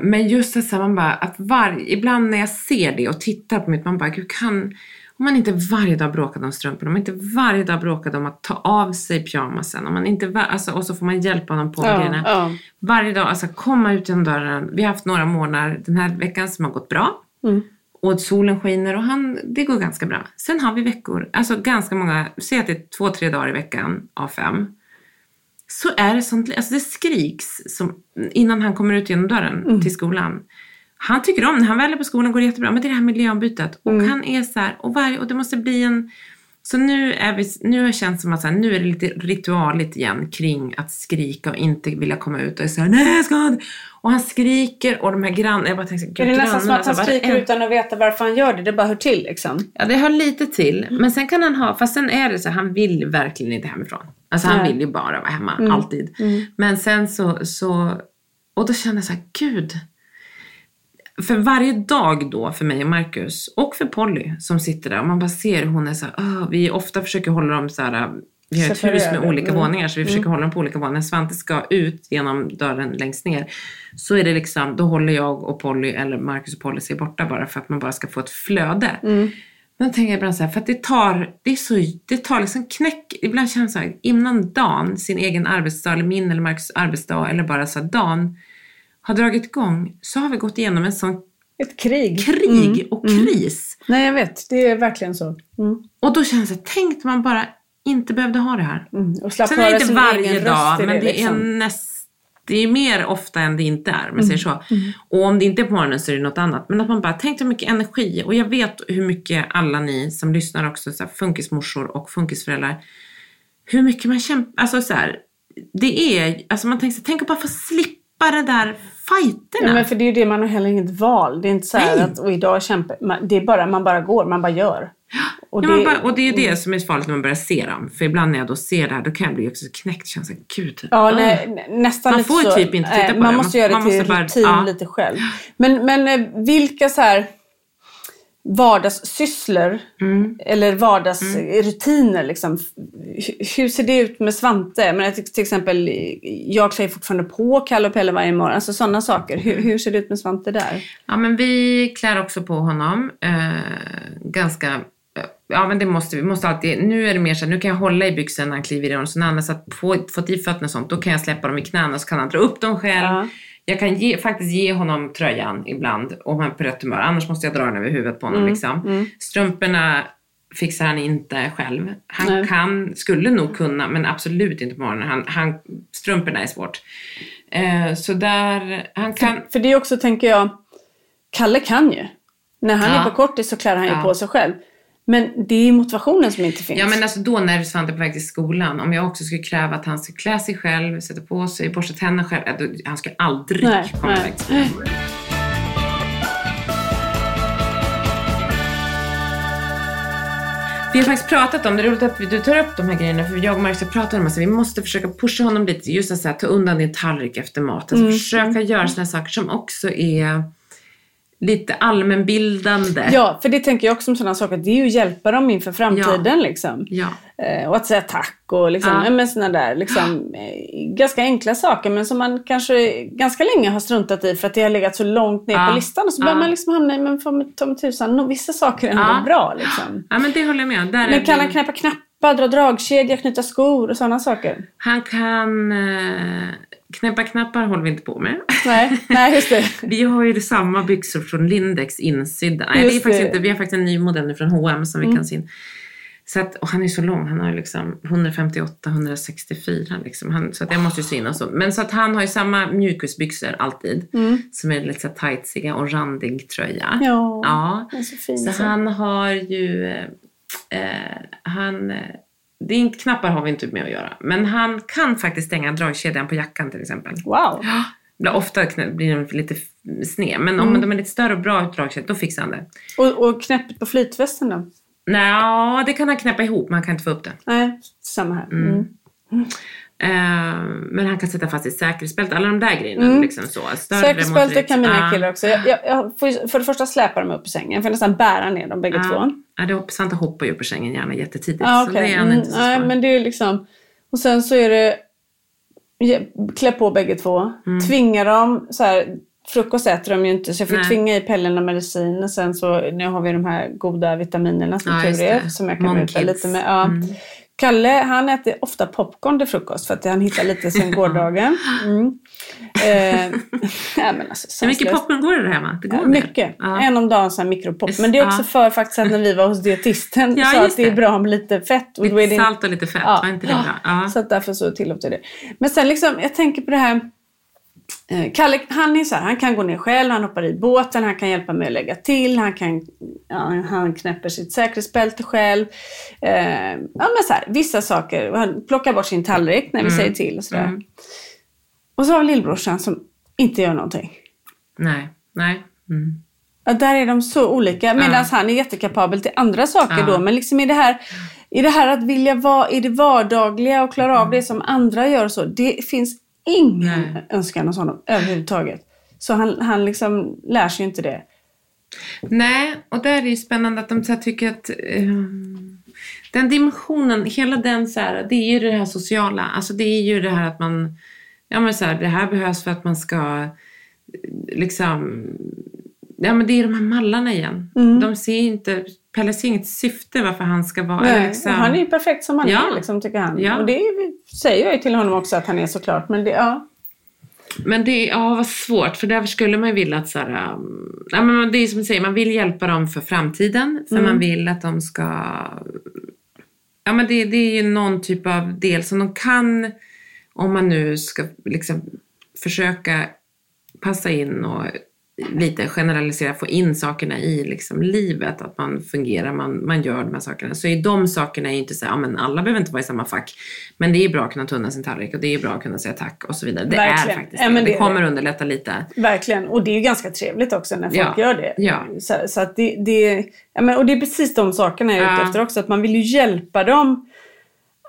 Men just det här, man bara, att var, ibland när jag ser det och tittar på mitt, man bara, gud kan, om man inte varje dag bråkade om strumporna, om man inte varje dag bråkade om att ta av sig pyjamasen, om man inte, var, alltså, och så får man hjälpa honom på Ja, grejerna. ja. Varje dag, alltså komma ut genom dörren. Vi har haft några månader den här veckan som har gått bra. Mm. Och solen skiner och han, det går ganska bra. Sen har vi veckor, alltså ganska många, säg att det är två, tre dagar i veckan av fem. Så är det sånt, alltså det skriks som, innan han kommer ut genom dörren Mm. till skolan. Han tycker om, när han väl är på skolan går det jättebra, men det är det här miljöombytet. Och Mm. han är så här, och, varje, och det måste bli en, så nu, är vi, nu har det känts som att så här, nu är det lite ritualigt igen kring att skrika och inte vilja komma ut och säga nej jag ska inte." Och han skriker och de här grannarna, jag bara Är "Gud, det nästan som att han grannarna, så här, skriker varenda- utan att veta varför han gör det? Det bara hör till liksom. Ja, det hör lite till. Men sen kan han ha, fast sen är det så, han vill verkligen inte hemifrån. Alltså han Nej. vill ju bara vara hemma, Mm. alltid. Men sen så, så, och då känner jag så här, gud. För varje dag då för mig och Marcus och för Polly som sitter där och man bara ser hur hon är så här, vi ofta försöker hålla dem så här, vi har ett hus med olika Mm. våningar så vi försöker hålla dem på olika våningar. När Svante ska ut genom dörren längst ner så är det liksom, då håller jag och Polly eller Marcus och Polly sig borta bara för att man bara ska få ett flöde. Mm. Men tänker jag ibland så här, för att det tar, det är så, det tar liksom knäck, ibland känns det så här, innan dagen, sin egen arbetsdag eller min eller Marcus arbetsdag eller bara så här, dagen har dragit igång så har vi gått igenom en sån Ett krig. krig Mm. och kris. Nej, jag vet. Det är verkligen så. Mm. Och då känns det, tänk man bara inte behövde ha det här. Mm. Och slapp Sen är det inte varje dag, men det liksom. är näst, Det är mer ofta än det inte är, jag säger så. Och om det inte är på morgonen så är det något annat. Men att man bara, tänk så mycket energi. Och jag vet hur mycket alla ni som lyssnar också, så här, funkismorsor och funkisföräldrar, hur mycket man kämpar. Alltså så här, det är, alltså man tänker så här, tänk att bara få slippa det där fighterna. Ja, men för det är ju det, man har heller inget val. Det är inte så att och idag kämpar man. Det är bara, man bara går, man bara gör. Och Ja, det, bara, och det är ju det som är farligt när man börjar se dem. För ibland när jag då ser det här, då kan jag bli också knäckt. Känns så, gud. Ja, åh. nej, nä- nästan Man får så. typ inte titta på Man det. måste Man- göra det till måste bara- rutin ja. lite själv. Men, men eh, vilka så här vardagssysslor Mm. eller vardagsrutiner liksom. H- Hur ser det ut med Svante? Men till, exempel, jag klär fortfarande på Kalle och Pelle varje morgon. Alltså sådana saker. Hur, hur ser det ut med Svante där? Ja, men vi klär också på honom. Eh, ganska... eh, Ja, men det måste vi. måste alltid, nu är det mer så här, nu kan jag hålla i byxorna när han kliver i dem. Så när han har satt fått i fötterna och sånt, då kan jag släppa dem i knäna så kan han dra upp dem själv. Ja. Jag kan ge, faktiskt ge honom tröjan ibland om han är på rätt humör. Annars måste jag dra den över huvudet på honom. Mm, Liksom. Strumporna fixar han inte själv. Han Nej. kan, skulle nog kunna, men absolut inte på morgonen. Han, han, strumporna är svårt. Eh, så där, han kan... För det är också, tänker jag, Kalle kan ju. När han Ja. är på kortis så klär han ju Ja. på sig själv. Men det är motivationen som inte finns. Ja men alltså då när Svante är på väg till skolan, om jag också skulle kräva att han ska klä sig själv, sätta på sig, borsta tänderna själv, då, han skulle aldrig Nej, komma nej. iväg till skolan. Vi har faktiskt pratat om, det är roligt att du tar upp de här grejerna, för jag och Marcus har pratat om att vi måste försöka pusha honom lite, just att så här, ta undan din tallrik efter mat. Alltså Mm. försöka göra sådana saker som också är lite allmänbildande. Ja, för det tänker jag också om sådana saker. Det är ju att hjälpa dem inför framtiden liksom. Ja. Eh, och att säga tack och liksom, Ja. ja. men såna där liksom, eh, ganska enkla saker men som man kanske ganska länge har struntat i för att det har legat så långt ner Ja. på listan. Och så Ja. börjar man liksom hamna i, men ta mig tusan, vissa saker är ändå Ja. bra liksom. ja men det håller jag med. Där är Men kan det- han knäppa knappar, dra dragkedja, knyta skor och sådana saker? Han kan eh, knäppa knappar håller vi inte på med. Nej, nej just det. Vi har ju samma byxor från Lindex insydda. Nej, det är Just faktiskt det. inte, vi har faktiskt en ny modell nu från H&M som vi Mm. kan sy in. Så att, och han är så lång, han har ju liksom 158-164 liksom. Han, så att jag måste ju sy in och så. Men så att han har ju samma mjukisbyxor alltid. Som är lite så här tightsig och randig tröja. Mm. Ja, Ja. så fint. Så så. han har ju, eh, eh, han, eh, det är inte, knappar har vi inte med att göra. Men han kan faktiskt stänga dragkedjan på jackan till exempel. Wow. Blir Ofta blir den lite sned, men om Mm. de är lite större och bra dragkedjor, då fixar han det. Och, och knäppet på flytvästen då? Nja, det kan han knäppa ihop, men han kan inte få upp det. Nej, samma här. Mm. Eh, men han kan sätta fast ett säkerhetsbälte, alla de där grejerna. Liksom så. Större Säkerhetsbälte kan mina Ja. killar också. Jag, jag, jag får, för det första släpa dem upp ur sängen. Jag får nästan bära ner dem bägge två. Ja, det Svante hoppar ju upp ur sängen gärna jättetidigt. Ja, Så okej. det är Mm, inte så nej, men det är liksom... Och sen så är det... Klä på bägge två. Tvinga dem. Så här, frukost äter de ju inte så jag får Nej. tvinga i Pellen och medicin. Och sen så nu har vi de här goda vitaminerna som Ja, tur är. Som jag kan Mom muta lite med. Ja. Mm. Kalle han äter ofta popcorn till frukost för att han hittar lite sen gårdagen. Mm. Eh, ja, men alltså, Hur mycket popcorn går det hemma? Det går Ja, mycket. Ja. En om dagen så här mikropop. Men det är också ja. för faktiskt att när vi var hos dietisten Ja, sa att det är bra med lite fett. Och Lite salt och lite fett, var inte det bra? Ja. Så därför så tillåter det. Men sen liksom, jag tänker på det här. Eh, Kalle, han är så här, han kan gå ner själv, han hoppar i båten, han kan hjälpa mig att lägga till, han, kan, ja, han knäpper sitt säkerhetsbälte själv. Eh, ja, men så här, vissa saker. Han plockar bort sin tallrik när vi Mm. säger till och sådär. Och så har vi lillbrorsan som inte gör någonting. Nej, nej. Mm. Ja, där är de så olika. Medan han är jättekapabel till andra saker Ja. då. Men liksom i det här, i det här att vilja vara i det vardagliga och klara av det som andra gör och så. Det finns ingen Nej. önskan hos honom överhuvudtaget. Så han, han liksom lär sig ju inte det. Nej, och där är det ju spännande att de så tycker att eh, den dimensionen, hela den så här, det är ju det här sociala. Alltså det är ju det här att man, ja men så här, det här behövs för att man ska liksom, ja men det är de här mallarna igen. De ser inte, Pelle ser inget syfte varför han ska vara Nej, liksom, han är ju perfekt som han Ja. är liksom, tycker han. Ja. Och det säger jag ju till honom också att han är såklart. Men det, ja. Men det ja, vad svårt, för därför skulle man ju vilja att så här, ja, men det är som du säger, man vill hjälpa dem för framtiden, för man vill att de ska, ja men det, det är ju någon typ av del som de kan, om man nu ska liksom försöka passa in och lite generalisera, få in sakerna i liksom livet, att man fungerar, man, man gör de här sakerna. Så i de sakerna är ju inte så ja men alla behöver inte vara i samma fack. Men det är bra att kunna tunna sin tallrik och det är bra att kunna säga tack och så vidare. Det Verkligen. är faktiskt Ja, det. men Det, kommer underlätta lite. Verkligen. Och det är ju ganska trevligt också när folk Ja. gör det. Ja. Så, så att det, det, ja, men, och det är precis de sakerna jag är ute Ja. efter också. Att man vill ju hjälpa dem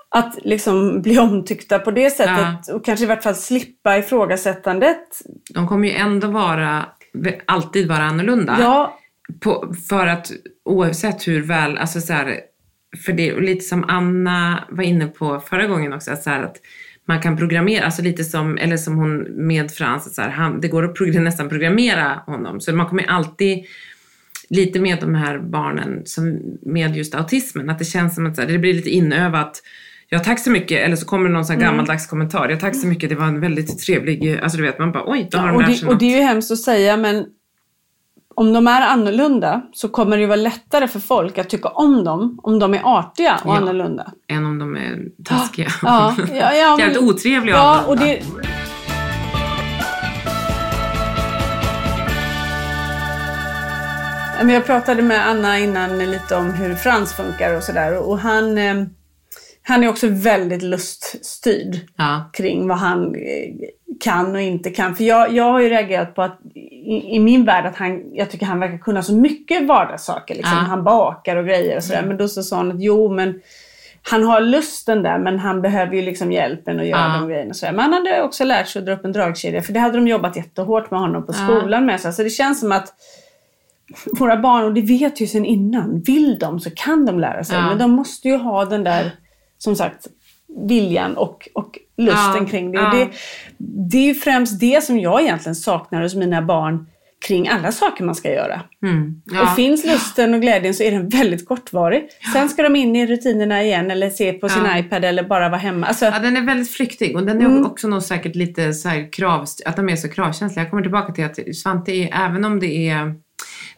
att liksom bli omtyckta på det sättet. Och kanske i vart fall slippa ifrågasättandet. De kommer ju ändå vara, alltid vara annorlunda. Ja, På, för att oavsett hur väl, alltså så här, för det är lite som Anna var inne på förra gången också, att, så här, att man kan programmera, alltså lite som, eller som hon med Frans, så här, han, det går att program, nästan programmera honom. Så man kommer alltid, lite med de här barnen, som med just autismen, att det känns som att så här, det blir lite inövat. Ja, tack så mycket. Eller så kommer någon sån Mm. gammaldags kommentar. Ja, tack så mycket. Det var en väldigt trevlig... Alltså du vet, man bara oj, då har de och, lärt det, och det är ju hemskt att säga men om de är annorlunda så kommer det ju vara lättare för folk att tycka om dem om de är artiga och Ja. annorlunda. Än om de är taskiga. Ja, ja, ja, Jävligt otrevliga Ja, och det, Ja, Jag pratade med Anna innan lite om hur Frans funkar och sådär. Och han, eh, han är också väldigt luststyrd Ja. kring vad han eh, kan och inte kan. För jag, jag har ju reagerat på att i, i min värld att han, jag tycker han verkar kunna så mycket vardagssaker. Liksom. Ja. Han bakar och grejer och sådär. Men då så sa han att jo men han har lusten där men han behöver ju liksom hjälpen att göra Ja. de grejerna. och sådär. Men han hade också lärt sig att dra upp en dragkedja för det hade de jobbat jättehårt med honom på skolan med. Så alltså, det känns som att våra barn, och det vet ju sedan innan, vill de så kan de lära sig. Men de måste ju ha den där, som sagt, viljan och, och lusten Ja, kring det. ja. Och det. Det är ju främst det som jag egentligen saknar hos mina barn kring alla saker man ska göra. Mm. Och Ja. finns lusten och glädjen så är den väldigt kortvarig. Sen ska de in i rutinerna igen eller se på sin Ja. iPad eller bara vara hemma. Alltså, ja, den är väldigt flyktig och den är Mm. också nog säkert lite så här krav, att de är så kravkänsliga. Jag kommer tillbaka till att Svante är, även om det är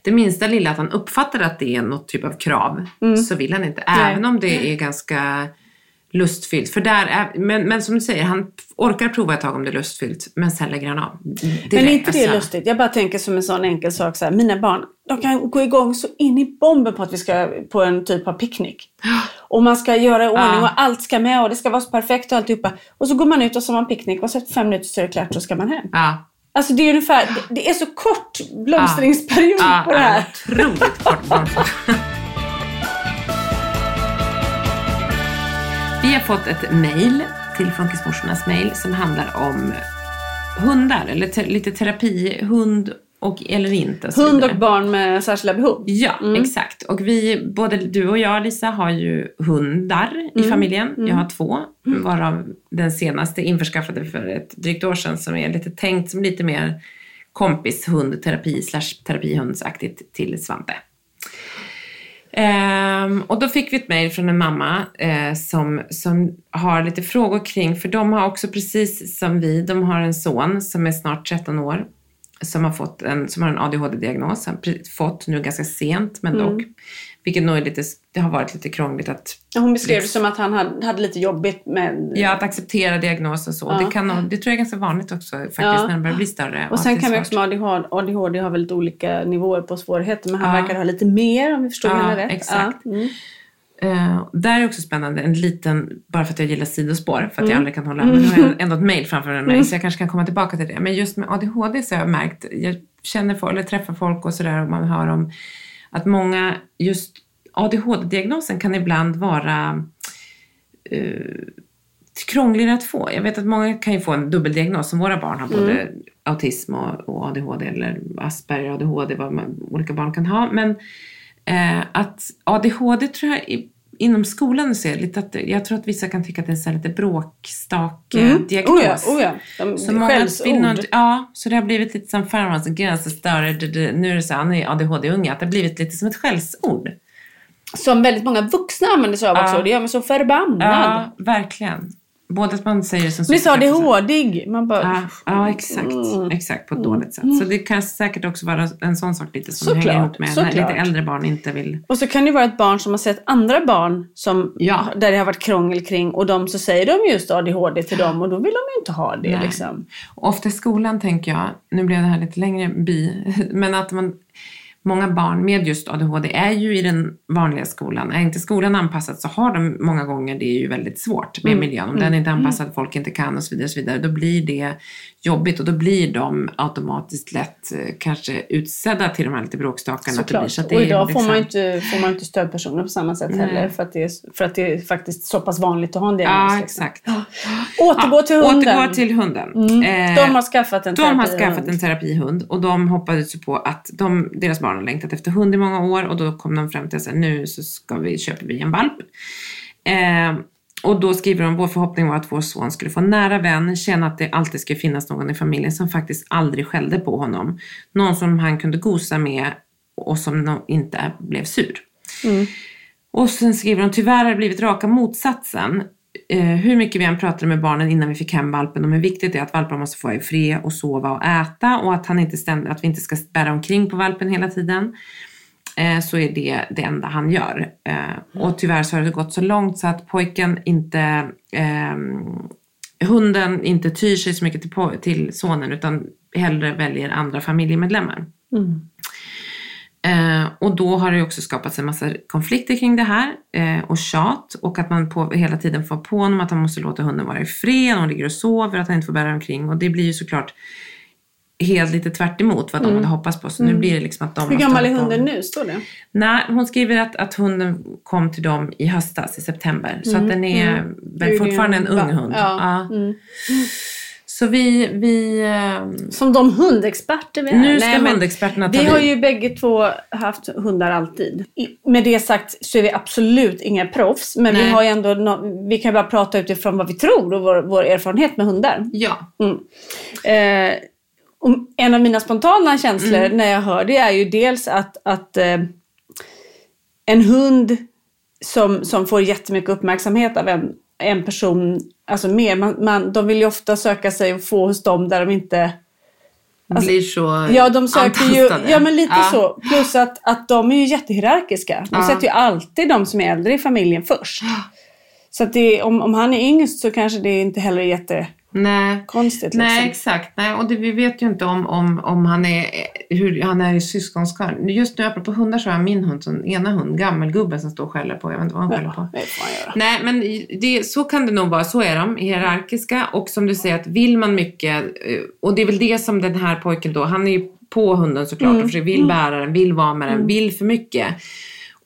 det minsta lilla att han uppfattar att det är något typ av krav, så vill han inte. Mm. Nej. Även om det är ganska lustfyllt. För där är, men, men som du säger, han orkar prova ett tag om det är lustfyllt, men sen lägger han av. Direkt, Men är inte det alltså. lustigt? Jag bara tänker som en sån enkel sak så här. Mina barn, de kan gå igång så in i bomben på att vi ska på en typ av picknick. Och man ska göra i ordning och allt ska med och det ska vara så perfekt och alltihopa. Och så går man ut och så har man picknick och så efter fem minuter så är det klart så ska man hem. Ja. Alltså det är ungefär, det, det är så kort blomstringsperiod Ja, på det här. ja, Otroligt kort blomster. Vi har fått ett mejl till Funkismorsornas mejl som handlar om hundar, eller te- lite terapi, hund och eller inte. och Hund och barn med särskilda behov. Ja, exakt. Och vi, både du och jag Lisa har ju hundar i familjen. Jag har två, varav den senaste införskaffade för ett drygt år sedan som är lite tänkt som lite mer kompishundterapi slash terapihundsaktigt till Svante. Ehm, och då fick vi ett mejl från en mamma eh, som, som har lite frågor kring, för de har också precis som vi, de har en son som är snart 13 år som har, fått en, som har en ADHD-diagnos, fått nu ganska sent men dock. Vilket nog är lite, det har varit lite krångligt att, Hon beskrev det som att han hade, hade lite jobbigt med... ja, att acceptera diagnos och så. Ja. Det, kan, det tror jag är ganska vanligt också faktiskt Ja. när de börjar bli större. Och sen kan vi också med ADHD, ADHD har väldigt olika nivåer på svårigheter men han Ja. verkar ha lite mer om vi förstår henne rätt. exakt. Mm. Eh, där är också spännande, en liten, bara för att jag gillar sidospår, för att Mm. jag aldrig kan hålla, men nu har jag ändå ett mail framför mig så jag kanske kan komma tillbaka till det. Men just med ADHD så har jag märkt, jag känner folk, eller träffar folk och sådär och man hör om att många, just ADHD-diagnosen kan ibland vara eh, krångligare att få. Jag vet att många kan ju få en dubbeldiagnos som våra barn har, både autism och, och ADHD eller Asperger, ADHD, vad man, olika barn kan ha. Men eh, att ADHD tror jag inom skolan så är lite att, jag tror att vissa kan tycka att det är så här lite bråkstak-diagnos. Oh ja, oh ja. De, Så många ja, så det har blivit lite som farmors d- nu är det så, han är ADHD-unge, att det har blivit lite som ett skällsord. Som väldigt många vuxna använder sig av Ja. också. Det gör mig så förbannad. Ja, verkligen. Både att man säger det som Blir så superkraft och så- ADHD. Man bara... Ja, ja exakt. Mm. Exakt, på ett dåligt sätt. Så det kan säkert också vara en sån sak lite som Såklart, hänger ihop med när lite såklart. äldre barn inte vill... Och så kan det vara ett barn som har sett andra barn som, Ja. där det har varit krångel kring och de så säger de just ADHD till dem och då vill de ju inte ha det. Nej. Liksom. Ofta i skolan tänker jag, nu blev det här lite längre bi, men att man, många barn med just ADHD är ju i den vanliga skolan. Är inte skolan anpassad så har de många gånger det är ju väldigt svårt med miljön. Om den inte är anpassad, folk inte kan och så vidare, och så vidare, då blir det jobbigt och då blir de automatiskt lätt eh, kanske utsedda till de här lite bråkstakarna. Såklart. Så och idag får man liksom- inte, får man inte stödpersoner på samma sätt Nej. heller för att, det är, för att det är faktiskt så pass vanligt att ha en diagnos. Ja, liksom. exakt. Återgå till hunden. Mm. Återgå till hunden. Eh, De har skaffat en De har terapihund. skaffat en terapihund och de hoppades ju på att de, deras barn har längtat efter hund i många år och då kom de fram till att nu så ska vi, köper vi en valp. Eh, och då skriver de, vår förhoppning var att vår son skulle få nära vän, känna att det alltid ska finnas någon i familjen som faktiskt aldrig skällde på honom. Någon som han kunde gosa med och som inte blev sur. Och sen skriver de, tyvärr har det blivit raka motsatsen. Eh, hur mycket vi än pratade med barnen innan vi fick hem valpen om hur viktigt det är att valpar måste få vara i fred och sova och äta och att, han inte ständ, att vi inte ska bära omkring på valpen hela tiden. Eh, så är det det enda han gör. Eh, och tyvärr så har det gått så långt så att pojken inte, ehm, hunden inte tyr sig så mycket till, till sonen utan hellre väljer andra familjemedlemmar. Eh, och då har det också skapats en massa konflikter kring det här eh, och tjat och att man på, hela tiden får på honom att han måste låta hunden vara i fred, hon ligger och sover, att han inte får bära omkring och det blir ju såklart helt lite tvärt emot vad de hade hoppats på. Så nu blir det liksom att de Mm. Hur gammal är hunden nu? Står det? Nej, hon skriver att, att hunden kom till dem i höstas, i september. Så att den är väl är ju fortfarande en ung hund. ja. Ja. Så vi, vi ehm, Som de hundexperter vi är. nu ska Nej, hundexperterna ta Vi har ju bägge två haft hundar alltid. Med det sagt så är vi absolut inga proffs. Men vi har ändå, no- vi kan bara prata utifrån vad vi tror och vår, vår erfarenhet med hundar. Ja, Eh, och en av mina spontana känslor Mm. när jag hör det är ju dels att, att eh, en hund som, som får jättemycket uppmärksamhet av en, en person, alltså mer, man, man, de vill ju ofta söka sig och få hos dem där de inte blir så Ja, de söker ju, ja men lite Ja. så. Plus att, att de är ju jättehierarkiska. De Ja. sätter ju alltid de som är äldre i familjen först. Så att det, om, om han är yngst så kanske det inte heller är jättekonstigt. Nej. Liksom. Nej, exakt. Nej, och det, vi vet ju inte om, om, om han är hur han är i syskonskap. Just nu, apropå hundar, så har jag min hund, som ena hund, gammelgubben som står och skäller på. Jag vet inte vad han skäller på. Göra. Nej, men det, så kan det nog vara. Så är de, hierarkiska. Och som du säger, att vill man mycket, eh, och det är väl det som den här pojken då, han är ju på hunden såklart och försöker, vill bära den, vill vara med den, vill för mycket.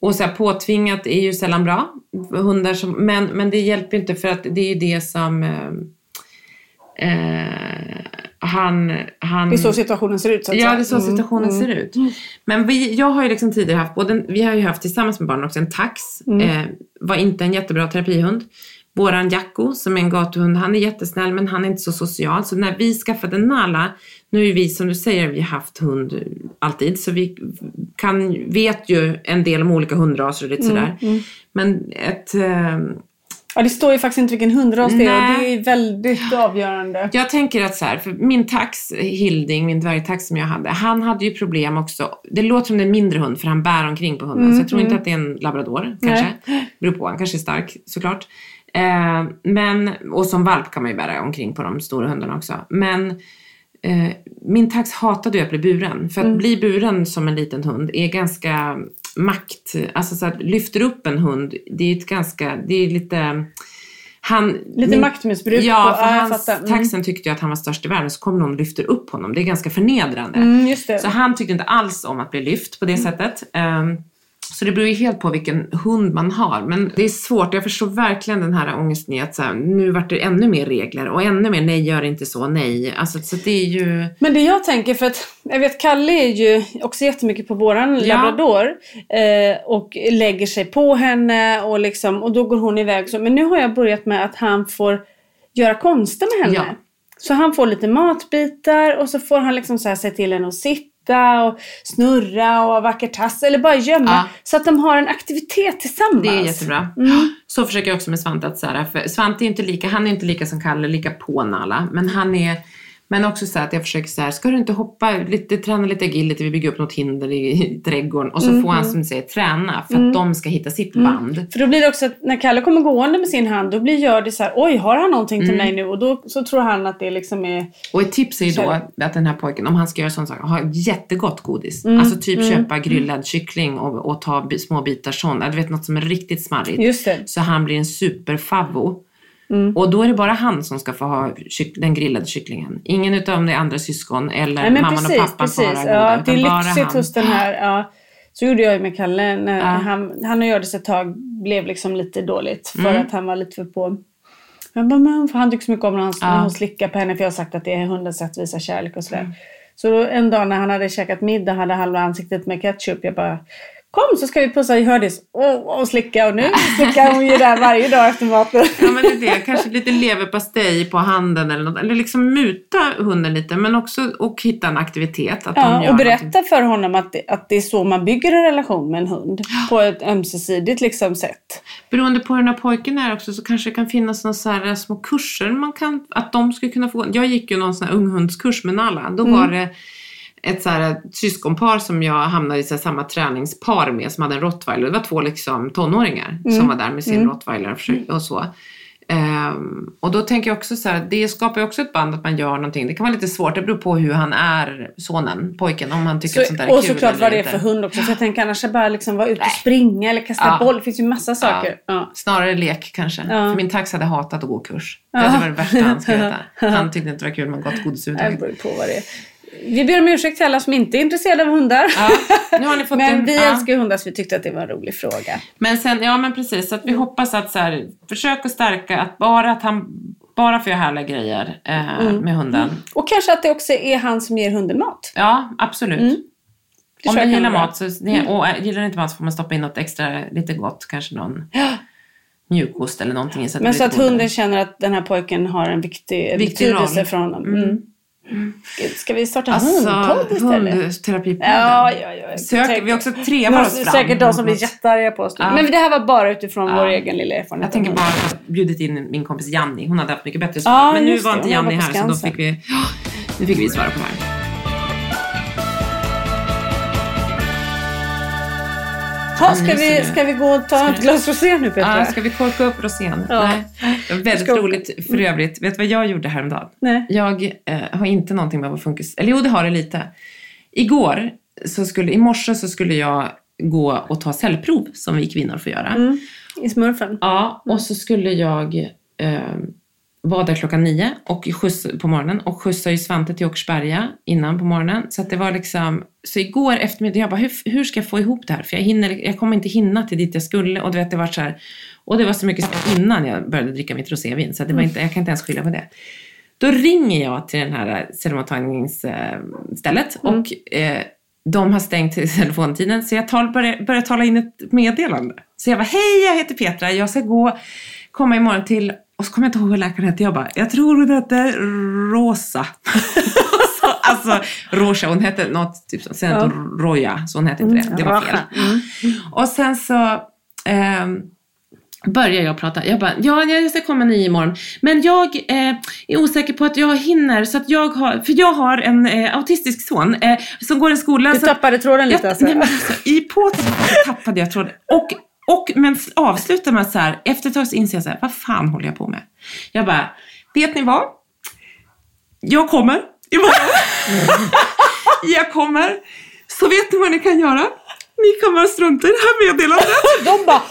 Och så här, påtvingat är ju sällan bra. Hundar som, men, men det hjälper inte för att det är ju det som eh, eh, han, han... Det är så situationen ser ut så att Ja, säga. det är så Mm, situationen mm. ser ut. Men vi, jag har ju liksom tidigare haft, både, vi har ju haft tillsammans med barnen också en tax. Mm. Eh, var inte en jättebra terapihund. Våran Jacko som är en gatuhund, han är jättesnäll men han är inte så social. Så när vi skaffade Nala, nu är vi som du säger, vi har haft hund alltid. Så vi kan, vet ju en del om olika hundraser och lite Mm, sådär. Men ett... Ja, det står ju faktiskt inte vilken hundras det är och Nej. det är väldigt avgörande. Jag tänker att så här, för min tax, Hilding, min dvärgtax som jag hade, han hade ju problem också. Det låter som det är en mindre hund för han bär omkring på hunden. så jag tror inte att det är en labrador kanske. Beror på, han kanske är stark såklart. Eh, men, och som valp kan man ju bära omkring på de stora hundarna också. Men eh, min tax hatade ju att bli buren. För att bli buren som en liten hund är ganska makt, alltså så att lyfter upp en hund, det är ett ganska, det är lite han, Lite maktmissbruk Ja, för hans. Mm. taxen tyckte ju att han var störst i världen så kommer någon och lyfter upp honom. Det är ganska förnedrande. Mm. Så han tyckte inte alls om att bli lyft på det sättet. Ehm, så det beror ju helt på vilken hund man har. Men det är svårt. Jag förstår verkligen den här ångesten i att så här, nu vart det ännu mer regler och ännu mer nej, gör inte så, nej. Alltså, så det är ju... Men det jag tänker, för att jag vet Kalle är ju också jättemycket på våran Ja. labrador eh, och lägger sig på henne och, liksom, och då går hon iväg. Så, men nu har jag börjat med att han får göra konster med henne. Ja. Så han får lite matbitar och så får han liksom så här se till henne att sitta sitta och snurra och vacker tass eller bara gömma. Ja. Så att de har en aktivitet tillsammans. Det är jättebra. Mm. Så försöker jag också med Svante att så här, för Svante är inte lika, han är inte lika som Kalle, lika på Nala, men han är men också så att jag försöker så här, ska du inte hoppa lite, träna lite agility, vi bygger upp något hinder i, i trädgården och så Mm, får han som du säger träna för att de ska hitta sitt band. För då blir det också att när Kalle kommer gående med sin hand, då blir gör det så här, oj, har han någonting Mm. till mig nu? Och då så tror han att det liksom är... Och ett tips är ju då att den här pojken, om han ska göra sån sak, ha jättegott godis. Mm, Alltså typ köpa grillad kyckling och, och ta små bitar sån. Du vet något som är riktigt smarrigt. Just det. Så han blir en superfavvo. Mm. Och då är det bara han som ska få ha den grillade kycklingen. Ingen utav de andra syskon eller Nej, mamman precis, och pappan precis. får ha Ja, goda, det är lyxigt hos den här. Ja. Så gjorde jag med Kalle. När Ja. han, han och Hjördis ett tag blev liksom lite dåligt. För Mm. att han var lite för på. Jag bara, men, han tycker så mycket om när, han, Ja. när hon slickar på henne. För jag har sagt att det är hundens sätt att visa kärlek och sådär. Mm. Så en dag när han hade käkat middag hade halva ansiktet med ketchup. Jag bara, kom så ska vi pussa i Hjördis. Och, och slicka. Och nu slickar hon ju där varje dag efter maten. Ja men det är det, kanske lite leverpastej på handen eller något. Eller liksom muta hunden lite men också och hitta en aktivitet. Att Ja, gör och berätta någonting. för honom att det, att det är så man bygger en relation med en hund. På ett ömsesidigt liksom sätt. Beroende på hur den här pojken är också så kanske det kan finnas några så här små kurser man kan, att de skulle kunna få. Jag gick ju någon sån här unghundskurs med Nalla. Då Mm. var det ett så här syskonpar som jag hamnade i så samma träningspar med som hade en rottweiler. Det var två liksom tonåringar Mm. som var där med sin rottweiler och försökte- och så. Ehm, och då tänker jag också så här, det skapar ju också ett band att man gör någonting. Det kan vara lite svårt, det beror på hur han är, sonen, pojken, om han tycker att sånt där Så, är och kul såklart eller vad det är för hund också. För jag tänker annars är bara liksom vara ute och springa eller kasta Ja. boll. Det finns ju massa saker. Ja. Snarare lek kanske. Ja. För min tax hade hatat att gå kurs. Ja. Det var det värsta han skulle veta. Han tyckte inte det var kul med gott godis Det överhuvudtaget. beror ju på vad det är. Vi ber om ursäkt till alla som inte är intresserade av hundar. Ja, nu har ni fått Men en, vi ja. älskar ju hundar så vi tyckte att det var en rolig fråga. Men sen, ja men precis, så att vi hoppas att så här, försök att stärka att bara att han bara får göra härliga grejer eh, Mm. med hunden. Och kanske att det också är han som ger hunden mat. Ja, absolut. Mm. Om den gillar mat så, det, och äh, gillar den inte mat så får man stoppa in något extra, lite gott, kanske någon mjukost eller någonting. Så att Men så att hunden känner att den här pojken har en viktig, Viktig betydelse roll. för honom. Mm. Mm. Ska, vi starta Alltså, hundpodd istället? hundterapipodden. Ja, ja, ja. Sök, Tänk- vi också trevar var oss fram. säkert de som blir jättearga på oss. Ja. Men det här var bara utifrån Ja. vår egen lilla erfarenhet. Jag tänker bara att jag bjudit in min kompis Janni. Hon hade haft mycket bättre svar. Ja, Men nu var det. inte Janni här så då fick vi, nu fick vi svara på det här. Ha, ska, nu ser vi, ska vi gå och ta ett glas rosé nu Petra? Ja, ska vi korka upp rosén? Ja. Nej. Det var väldigt Ska- roligt för övrigt. Vet du vad jag gjorde häromdagen? Nej. Jag eh, har inte någonting med vad funkis... Eller jo, det har det lite. Igår, så skulle, i morse så skulle jag gå och ta cellprov som vi kvinnor får göra. Mm. I smurfen? Ja, och så skulle jag eh, vara där klockan nio och skjuts, på morgonen och skjutsa ju Svante till Åkersberga innan på morgonen. Så att det var liksom, så igår eftermiddag, jag bara hur, hur ska jag få ihop det här? För jag, hinner, jag kommer inte hinna till dit jag skulle och du vet det var så här, och det var så mycket innan jag började dricka mitt rosévin så det var inte, jag kan inte ens skylla på det. Då ringer jag till den här cellmottagningsstället och eh, de har stängt telefontiden så jag tal, börjar, börjar tala in ett meddelande. Så jag bara, hej jag heter Petra, jag ska gå, komma imorgon till, och så kommer jag inte ihåg vad läkaren hette, jag bara, jag tror hon hette Rosa. så, alltså Rosa, hon hette något, typ, sen hette hon Roja, så hon hette inte det, det var fel. Och sen så ehm, börjar jag prata. Jag bara, ja, jag ska komma nio imorgon. Men jag eh, är osäker på att jag hinner. Så att jag har, för jag har en eh, autistisk son eh, som går i skola. Du så, tappade tråden lite jag, alltså? nej, men alltså, I på telefonen tappade jag tråden. Och, och, men avslutar med så här, efter ett tag så inser jag så här, vad fan håller jag på med? Jag bara, vet ni vad? Jag kommer imorgon. jag kommer. Så vet ni vad ni kan göra? Ni kan bara strunta i det här meddelandet. De bara...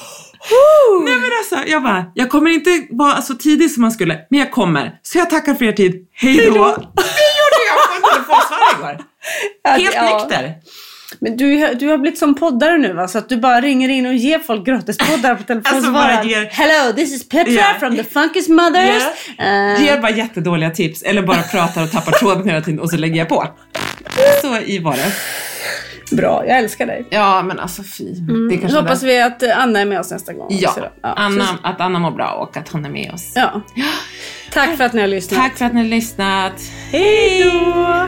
Nej men alltså, jag bara, jag kommer inte vara så tidig som man skulle, men jag kommer. Så jag tackar för er tid. Hej då! Det gjorde jag på en telefonsvarare igår. Helt Ja. nykter. Men du, du har blivit som poddare nu va? Så att du bara ringer in och ger folk gratispoddar på telefonsvararen. Alltså, bara ger- Hello, this is Petra Ja. from the Funkis Mothers. Uh, Ger bara jättedåliga tips eller bara pratar och tappar tråden hela tiden och så lägger jag på. Så i var det. Bra, jag älskar dig. Ja men alltså fy. Det Så kanske hoppas det. vi att Anna är med oss nästa gång. Ja, då. Anna, så- att Anna mår bra och att hon är med oss. ja. Tack för att ni har lyssnat. Tack för att ni har lyssnat. Hej då!